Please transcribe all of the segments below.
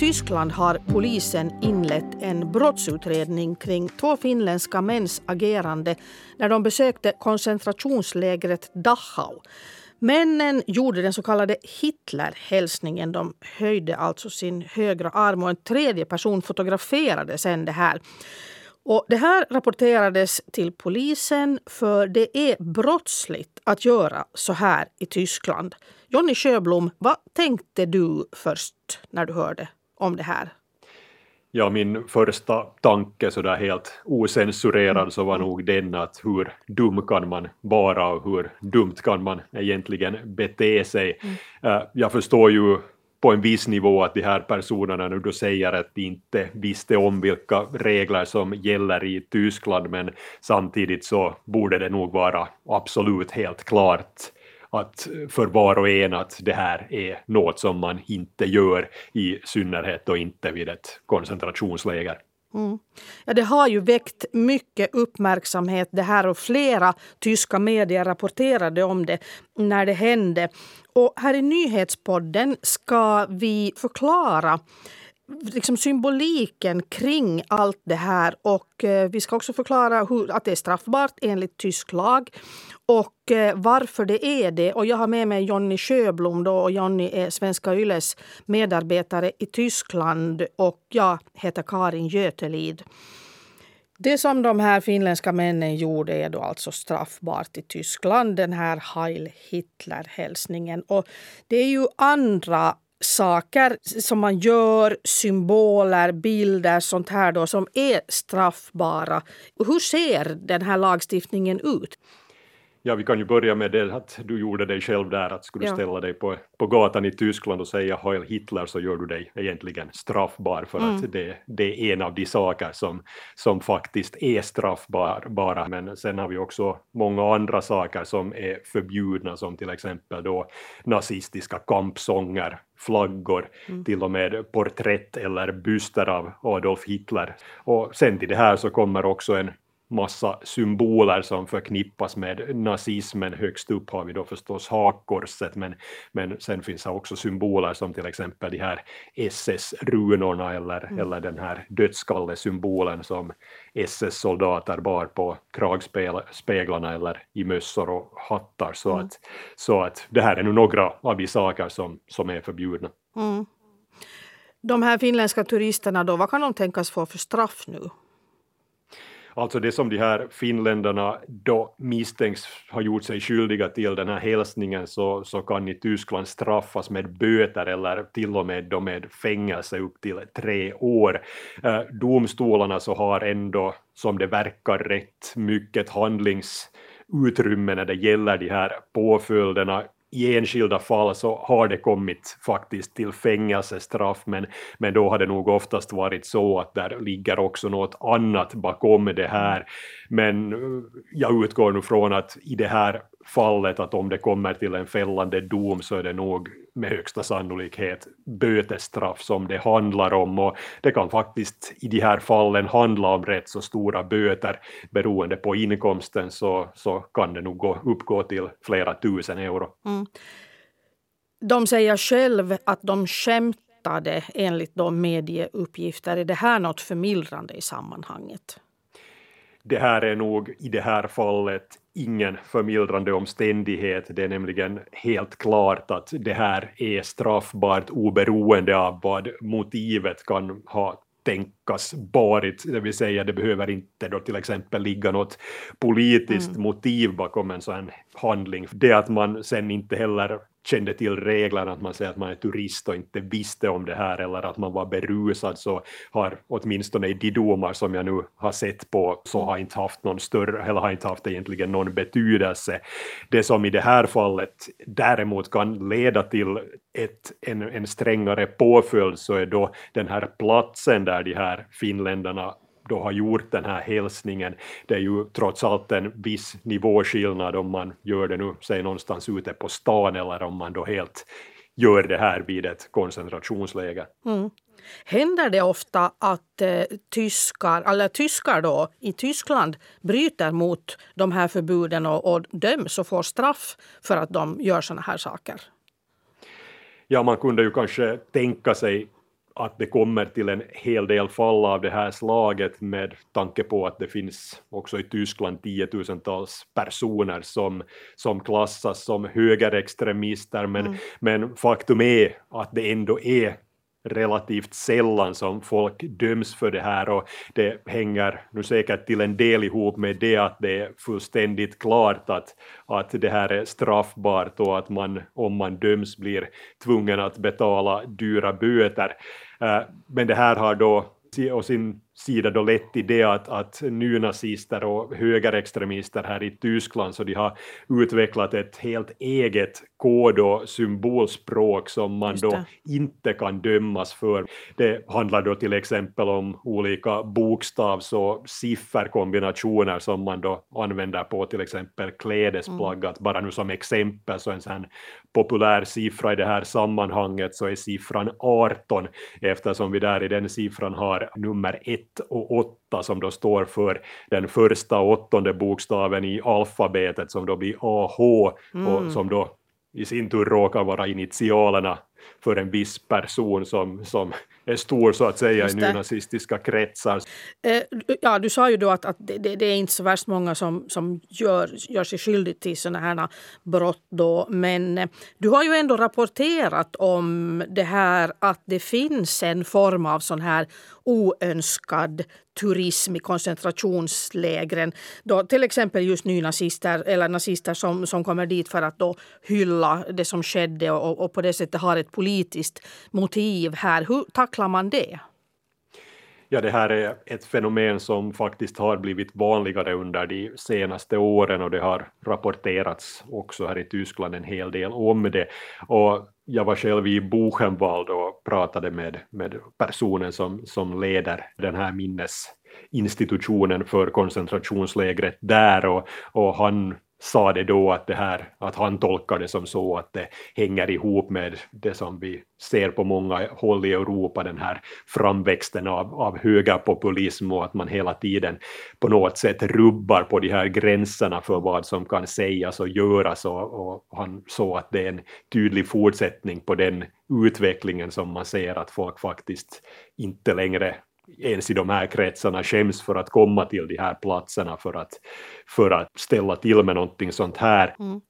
Tyskland har polisen inlett en brottsutredning kring två finländska mäns agerande när de besökte koncentrationslägret Dachau. Männen gjorde den så kallade Hitlerhälsningen. De höjde alltså sin högra arm och en tredje person fotograferade sen det här. Och det här rapporterades till polisen för det är brottsligt att göra så här i Tyskland. Jonny Sjöblom, vad tänkte du först när du hörde om det här? Ja, min första tanke så där helt osensurerad så var nog den att hur dum kan man vara och hur dumt kan man egentligen bete sig. Mm. Jag förstår ju på en viss nivå att de här personerna nu då säger att de inte visste om vilka regler som gäller i Tyskland, men samtidigt så borde det nog vara absolut helt klart att för var och en att det här är något som man inte gör i synnerhet och inte vid ett koncentrationsläger. Mm. Ja, det har ju väckt mycket uppmärksamhet det här och flera tyska medier rapporterade om det när det hände. Och här i Nyhetspodden ska vi förklara liksom symboliken kring allt det här och eh, vi ska också förklara hur, att det är straffbart enligt tysk lag och eh, varför det är det. Och jag har med mig Jonny Sjöblom då, och Jonny är Svenska Yles medarbetare i Tyskland och jag heter Karin Götelid. Det som de här finländska männen gjorde är då alltså straffbart i Tyskland, den här Heil Hitler-hälsningen. Och det är ju andra saker som man gör, symboler, bilder, sånt här då, som är straffbara. Hur ser den här lagstiftningen ut? Ja, vi kan ju börja med det att du gjorde dig själv där, att skulle du ja. ställa dig på, på gatan i Tyskland och säga Heil Hitler så gör du dig egentligen straffbar för mm. att det, det är en av de saker som, som faktiskt är straffbara. Men sen har vi också många andra saker som är förbjudna som till exempel då nazistiska kampsånger flaggor, mm. till och med porträtt eller byster av Adolf Hitler. Och sen till det här så kommer också en massa symboler som förknippas med nazismen. Högst upp har vi då förstås hakkorset, men, men sen finns det också symboler som till exempel de här SS-runorna eller, mm. eller den här dödskallesymbolen som SS-soldater bar på kragspeglarna eller i mössor och hattar. Så, mm. att, så att det här är nu några av de saker som, som är förbjudna. Mm. De här finländska turisterna då, vad kan de tänkas få för straff nu? Alltså det som de här finländarna då misstänks ha gjort sig skyldiga till den här hälsningen så, så kan i Tyskland straffas med böter eller till och med då med fängelse upp till tre år. Eh, domstolarna så har ändå, som det verkar, rätt mycket handlingsutrymme när det gäller de här påföljderna i enskilda fall så har det kommit faktiskt till fängelsestraff, men, men då har det nog oftast varit så att där ligger också något annat bakom det här. Men eh, jag utgår nu från att i det här fallet att om det kommer till en fällande dom så är det nog med högsta sannolikhet bötesstraff som det handlar om och det kan faktiskt i de här fallen handla om rätt så stora böter beroende på inkomsten så, så kan det nog gå, uppgå till flera tusen euro. Mm. De säger själv att de skämtade enligt de medieuppgifter. Är det här något förmildrande i sammanhanget? Det här är nog i det här fallet ingen förmildrande omständighet. Det är nämligen helt klart att det här är straffbart oberoende av vad motivet kan ha tänkas varit, det vill säga det behöver inte då till exempel ligga något politiskt mm. motiv bakom en sån handling. Det att man sen inte heller kände till reglerna, att man säger att man är turist och inte visste om det här eller att man var berusad så har åtminstone i de domar som jag nu har sett på så har inte haft någon större, eller har inte haft egentligen någon betydelse. Det som i det här fallet däremot kan leda till ett, en, en strängare påföljd så är då den här platsen där de här finländarna då har gjort den här hälsningen. Det är ju trots allt en viss nivåskillnad om man gör det nu, säg någonstans ute på stan eller om man då helt gör det här vid ett koncentrationsläger. Mm. Händer det ofta att eh, tyskar, eller tyskar då, i Tyskland bryter mot de här förbuden och, och döms och får straff för att de gör såna här saker? Ja, man kunde ju kanske tänka sig att det kommer till en hel del fall av det här slaget med tanke på att det finns också i Tyskland tiotusentals personer som, som klassas som högerextremister men, mm. men faktum är att det ändå är relativt sällan som folk döms för det här och det hänger nu säkert till en del ihop med det att det är fullständigt klart att, att det här är straffbart och att man om man döms blir tvungen att betala dyra böter. Eh, men det här har då och sin sida då lett till det att, att nynazister och högerextremister här i Tyskland så de har utvecklat ett helt eget kod och symbolspråk som man då inte kan dömas för. Det handlar då till exempel om olika bokstavs och sifferkombinationer som man då använder på till exempel klädesplagg. Mm. Bara nu som exempel så en sån populär siffra i det här sammanhanget så är siffran 18 eftersom vi där i den siffran har nummer 1 och 8 som då står för den första åttonde bokstaven i alfabetet som då blir AH mm. och som då i sin tur råkar vara initialerna för en viss person som, som är stor så att säga i nynazistiska kretsar. Eh, ja, du sa ju då att, att det, det, är inte så värst många som, som gör, gör sig skyldig till sådana här brott då, men eh, du har ju ändå rapporterat om det här att det finns en form av sån här oönskad turism i koncentrationslägren. Då till exempel just nynazister eller nazister som, som kommer dit för att då hylla det som skedde och, och på det sättet har ett politiskt motiv här. Hur tacklar man det? Ja, det här är ett fenomen som faktiskt har blivit vanligare under de senaste åren och det har rapporterats också här i Tyskland en hel del om det. Och jag var själv i Buchenwald och pratade med, med personen som, som leder den här minnesinstitutionen för koncentrationslägret där och, och han sa det då att, det här, att han tolkar det som så att det hänger ihop med det som vi ser på många håll i Europa, den här framväxten av, av högerpopulism och att man hela tiden på något sätt rubbar på de här gränserna för vad som kan sägas och göras och, och han såg att det är en tydlig fortsättning på den utvecklingen som man ser att folk faktiskt inte längre ens i de här kretsarna skäms för att komma till de här platserna för att, för att ställa till med någonting sånt här. Mm.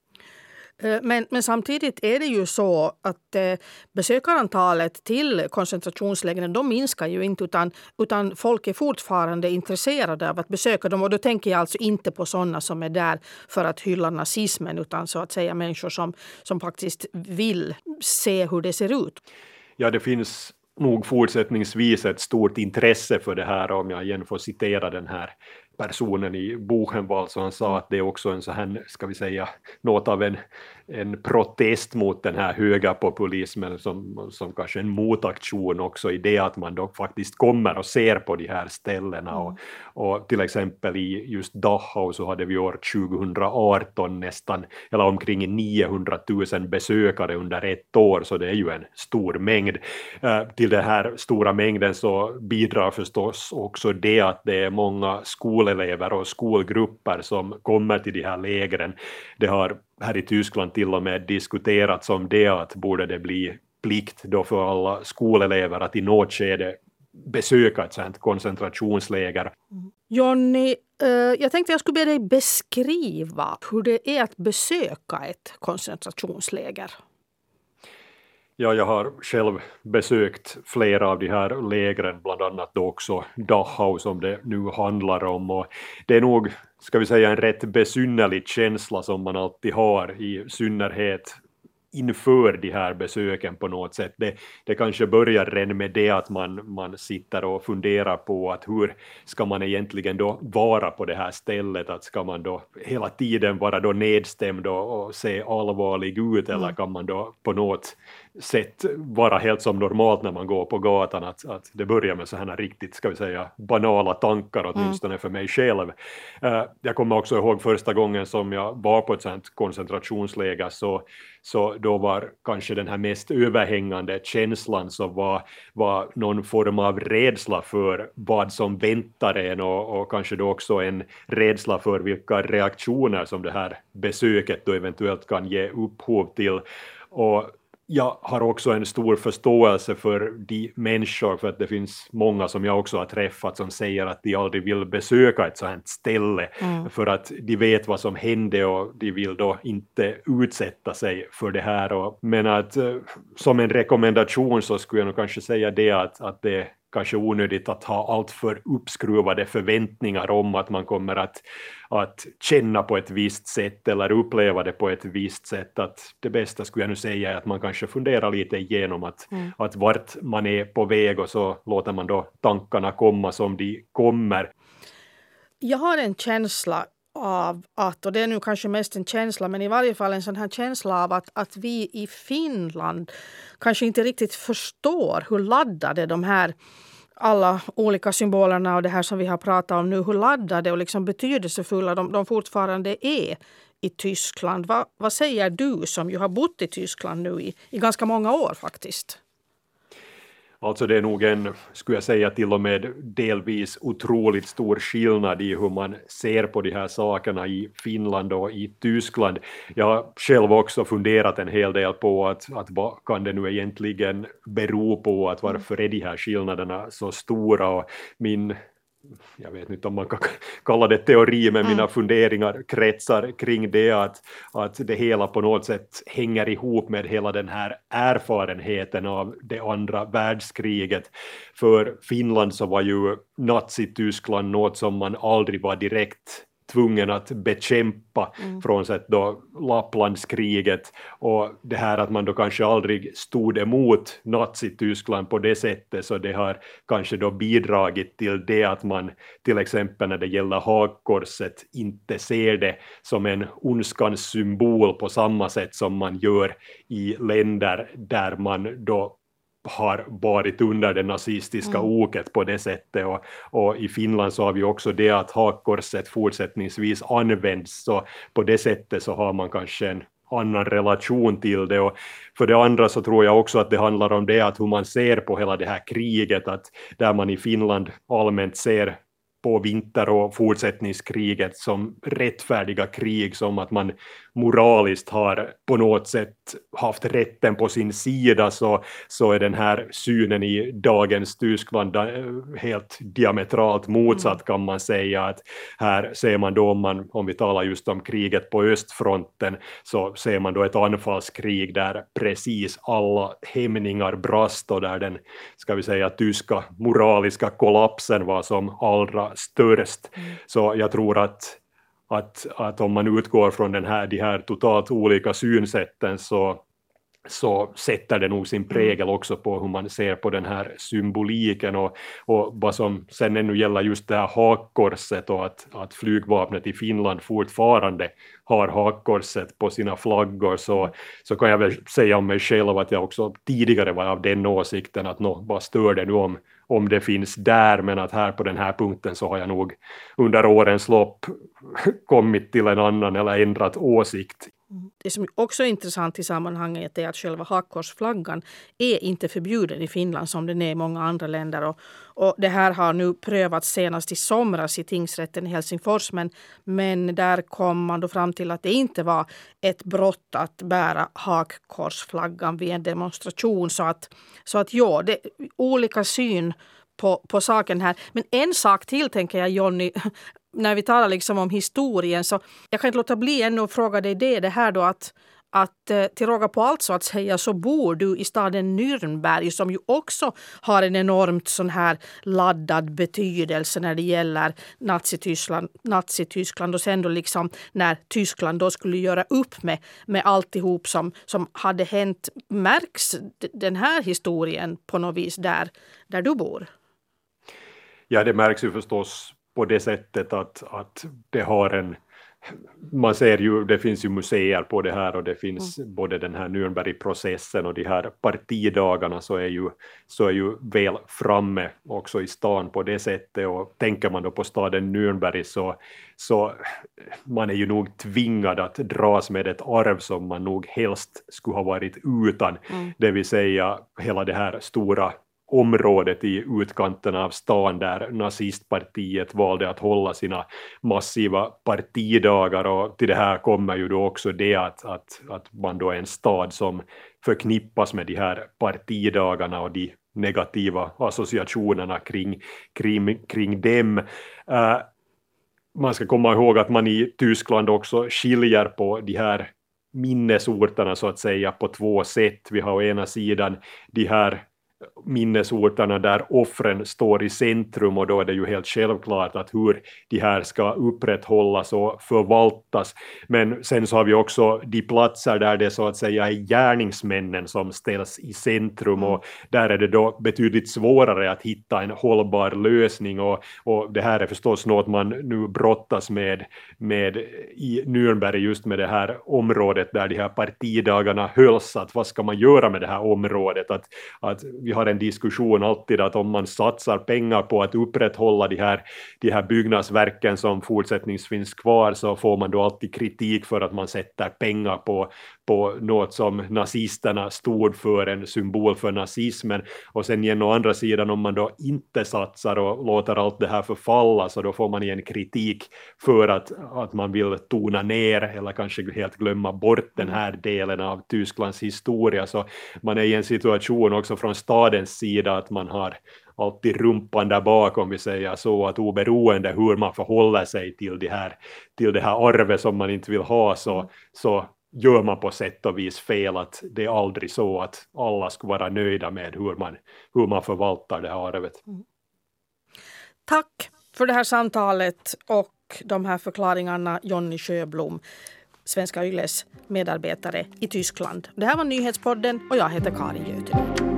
Eh, men, men, samtidigt är det ju så att eh, besökarantalet till koncentrationslägren de minskar ju inte utan, utan folk är fortfarande intresserade av att besöka dem. Och då tänker jag alltså inte på sådana som är där för att hylla nazismen utan så att säga människor som, som faktiskt vill se hur det ser ut. Ja, det finns nog fortsättningsvis ett stort intresse för det här om jag igen får citera den här personen i Buchenwald så han sa att det är också en så här, ska vi säga, något av en en protest mot den här högerpopulismen som, som kanske en motaktion också i det att man då faktiskt kommer och ser på de här ställena och, mm. och till exempel i just Dachau så hade vi år 2018 nästan eller omkring 900 000 besökare under ett år så det är ju en stor mängd. Uh, till den här stora mängden så bidrar förstås också det att det är många skolelever och skolgrupper som kommer till de här lägren. Det har här i Tyskland till och med diskuterats om det att borde det bli plikt då för alla skolelever att i något skede besöka ett sånt koncentrationsläger. Jonny, eh, jag tänkte jag skulle be dig beskriva hur det är att besöka ett koncentrationsläger. Ja, jag har själv besökt flera av de här lägren, bland annat då också Dachau som det nu handlar om. Och det är nog, ska vi säga, en rätt besynnerlig känsla som man alltid har, i synnerhet inför de här besöken på något sätt. Det, det kanske börjar redan med det att man, man sitter och funderar på att hur ska man egentligen då vara på det här stället, att ska man då hela tiden vara då nedstämd och, och se allvarlig ut mm. eller kan man då på något sätt vara helt som normalt när man går på gatan, att, att det börjar med sådana riktigt, ska vi säga, banala tankar mm. åtminstone mm. för mig själv. Uh, jag kommer också ihåg första gången som jag var på ett sådant koncentrationsläger, så, så då var kanske den här mest överhängande känslan så var, var någon form av rädsla för vad som väntar en och, och kanske då också en rädsla för vilka reaktioner som det här besöket då eventuellt kan ge upphov till. Och jag har också en stor förståelse för de människor, för att det finns många som jag också har träffat som säger att de aldrig vill besöka ett sådant ställe mm. för att de vet vad som hände och de vill då inte utsätta sig för det här. Och, men att eh, som en rekommendation så skulle jag nog kanske säga det att, att det kanske onödigt att ha alltför uppskruvade förväntningar om att man kommer att, att känna på ett visst sätt eller uppleva det på ett visst sätt. Att det bästa skulle jag nu säga är att man kanske funderar lite igenom att, mm. att vart man är på väg och så låter man då tankarna komma som de kommer. Jag har en känsla av att, och det är nu kanske mest en känsla, men i varje fall en sån här känsla av att, att vi i Finland kanske inte riktigt förstår hur laddade de här alla olika symbolerna och det här som vi har pratat om nu, hur laddade och liksom betydelsefulla de, de fortfarande är i Tyskland. Va, vad säger du som ju har bott i Tyskland nu i, i ganska många år faktiskt? Alltså det är nog en, skulle jag säga, till och med delvis otroligt stor skillnad i hur man ser på de här sakerna i Finland och i Tyskland. Jag har själv också funderat en hel del på att, att vad kan det nu egentligen bero på, att varför är de här skillnaderna så stora? Och min jag vet inte om man kan kalla det teori, men mina mm. funderingar kretsar kring det att, att det hela på något sätt hänger ihop med hela den här erfarenheten av det andra världskriget. För Finland så var ju Nazityskland något som man aldrig var direkt tvungen att bekämpa, mm. frånsett då Lapplandskriget och det här att man då kanske aldrig stod emot Nazityskland på det sättet, så det har kanske då bidragit till det att man till exempel när det gäller hakkorset inte ser det som en ondskans symbol på samma sätt som man gör i länder där man då har varit under det nazistiska mm. oket på det sättet. Och, och, i Finland så har vi också det att hakkorset fortsättningsvis används. Så på det sättet så har man kanske en annan relation till det. Och för det andra så tror jag också att det handlar om det att hur man ser på hela det här kriget. Att där man i Finland allmänt ser på vinter och fortsättningskriget som rättfärdiga krig, som att man moraliskt har på något sätt haft rätten på sin sida, så, så är den här synen i dagens Tyskland eh, helt diametralt motsatt mm. kan man säga. Att här ser man då, om, man, om vi talar just om kriget på östfronten, så ser man då ett anfallskrig där precis alla hämningar brast och där den, ska vi säga, tyska moraliska kollapsen var som allra störst. Mm. Så jag tror att, att, att om man utgår från den här, de här totalt olika synsätten så så sätter det nog sin prägel mm. också på hur man ser på den här symboliken och, och vad som sen ännu gäller just det här hakkorset och att, att flygvapnet i Finland fortfarande har hakkorset på sina flaggor. Så, så kan jag väl säga om mig själv att jag också tidigare var av den åsikten att nå, vad stör det nu om, om det finns där, men att här på den här punkten så har jag nog under årens lopp kommit till en annan eller ändrat åsikt det som också är intressant i sammanhanget är att själva hakkorsflaggan är inte förbjuden i Finland som den är i många andra länder. Och, och det här har nu prövats senast i somras i tingsrätten i Helsingfors men, men där kom man då fram till att det inte var ett brott att bära hakkorsflaggan vid en demonstration. Så att, så att ja, det olika syn på, på saken här. Men en sak till tänker jag Jonny, när vi talar liksom om historien så jag kan inte låta bli ännu att fråga dig det, det här då att att eh, till råga på allt så att säga så bor du i staden Nürnberg som ju också har en enormt sån här laddad betydelse när det gäller Nazityskland, Nazityskland och sen då liksom när Tyskland då skulle göra upp med, med alltihop som, som hade hänt. Märks den här historien på något vis där, där du bor? Ja, det märks ju förstås på det sättet att, att det har en man ser ju, det finns ju museer på det här och det finns mm. både den här Nürnbergprocessen och de här partidagarna så är ju, så är ju väl framme också i stan på det sättet och tänker man då på staden Nürnberg så, så man är ju nog tvingad att dras med ett arv som man nog helst skulle ha varit utan, mm. det vill säga hela det här stora området i utkanten av stan där nazistpartiet valde att hålla sina massiva partidagar och till det här kommer ju då också det att, att, att man då är en stad som förknippas med de här partidagarna och de negativa associationerna kring, kring, kring dem. Uh, man ska komma ihåg att man i Tyskland också skiljer på de här minnesorterna så att säga på två sätt. Vi har å ena sidan de här minnesorterna där offren står i centrum och då är det ju helt självklart att hur de här ska upprätthållas och förvaltas. Men sen så har vi också de platser där det så att säga är gärningsmännen som ställs i centrum och där är det då betydligt svårare att hitta en hållbar lösning och, och det här är förstås något man nu brottas med, med i Nürnberg just med det här området där de här partidagarna hölls, att vad ska man göra med det här området? Att, att vi har en diskussion alltid att om man satsar pengar på att upprätthålla de här, de här byggnadsverken som fortsättningsvis finns kvar så får man då alltid kritik för att man sätter pengar på, på något som nazisterna stod för, en symbol för nazismen. Och sen igen å andra sidan om man då inte satsar och låter allt det här förfalla så då får man igen kritik för att, att man vill tona ner eller kanske helt glömma bort den här delen av Tysklands historia. Så man är i en situation också från stadens sida att man har alltid rumpan där bak om vi säger så, att oberoende hur man förhåller sig till det här, till det här arvet som man inte vill ha så, så gör man på sätt och vis fel, att det är aldrig så att alla ska vara nöjda med hur man, hur man förvaltar det här arvet. Mm. Tack för det här samtalet och de här förklaringarna, Jonny Sjöblom, Svenska Yles medarbetare i Tyskland. Det här var Nyhetspodden och jag heter Karin Göte.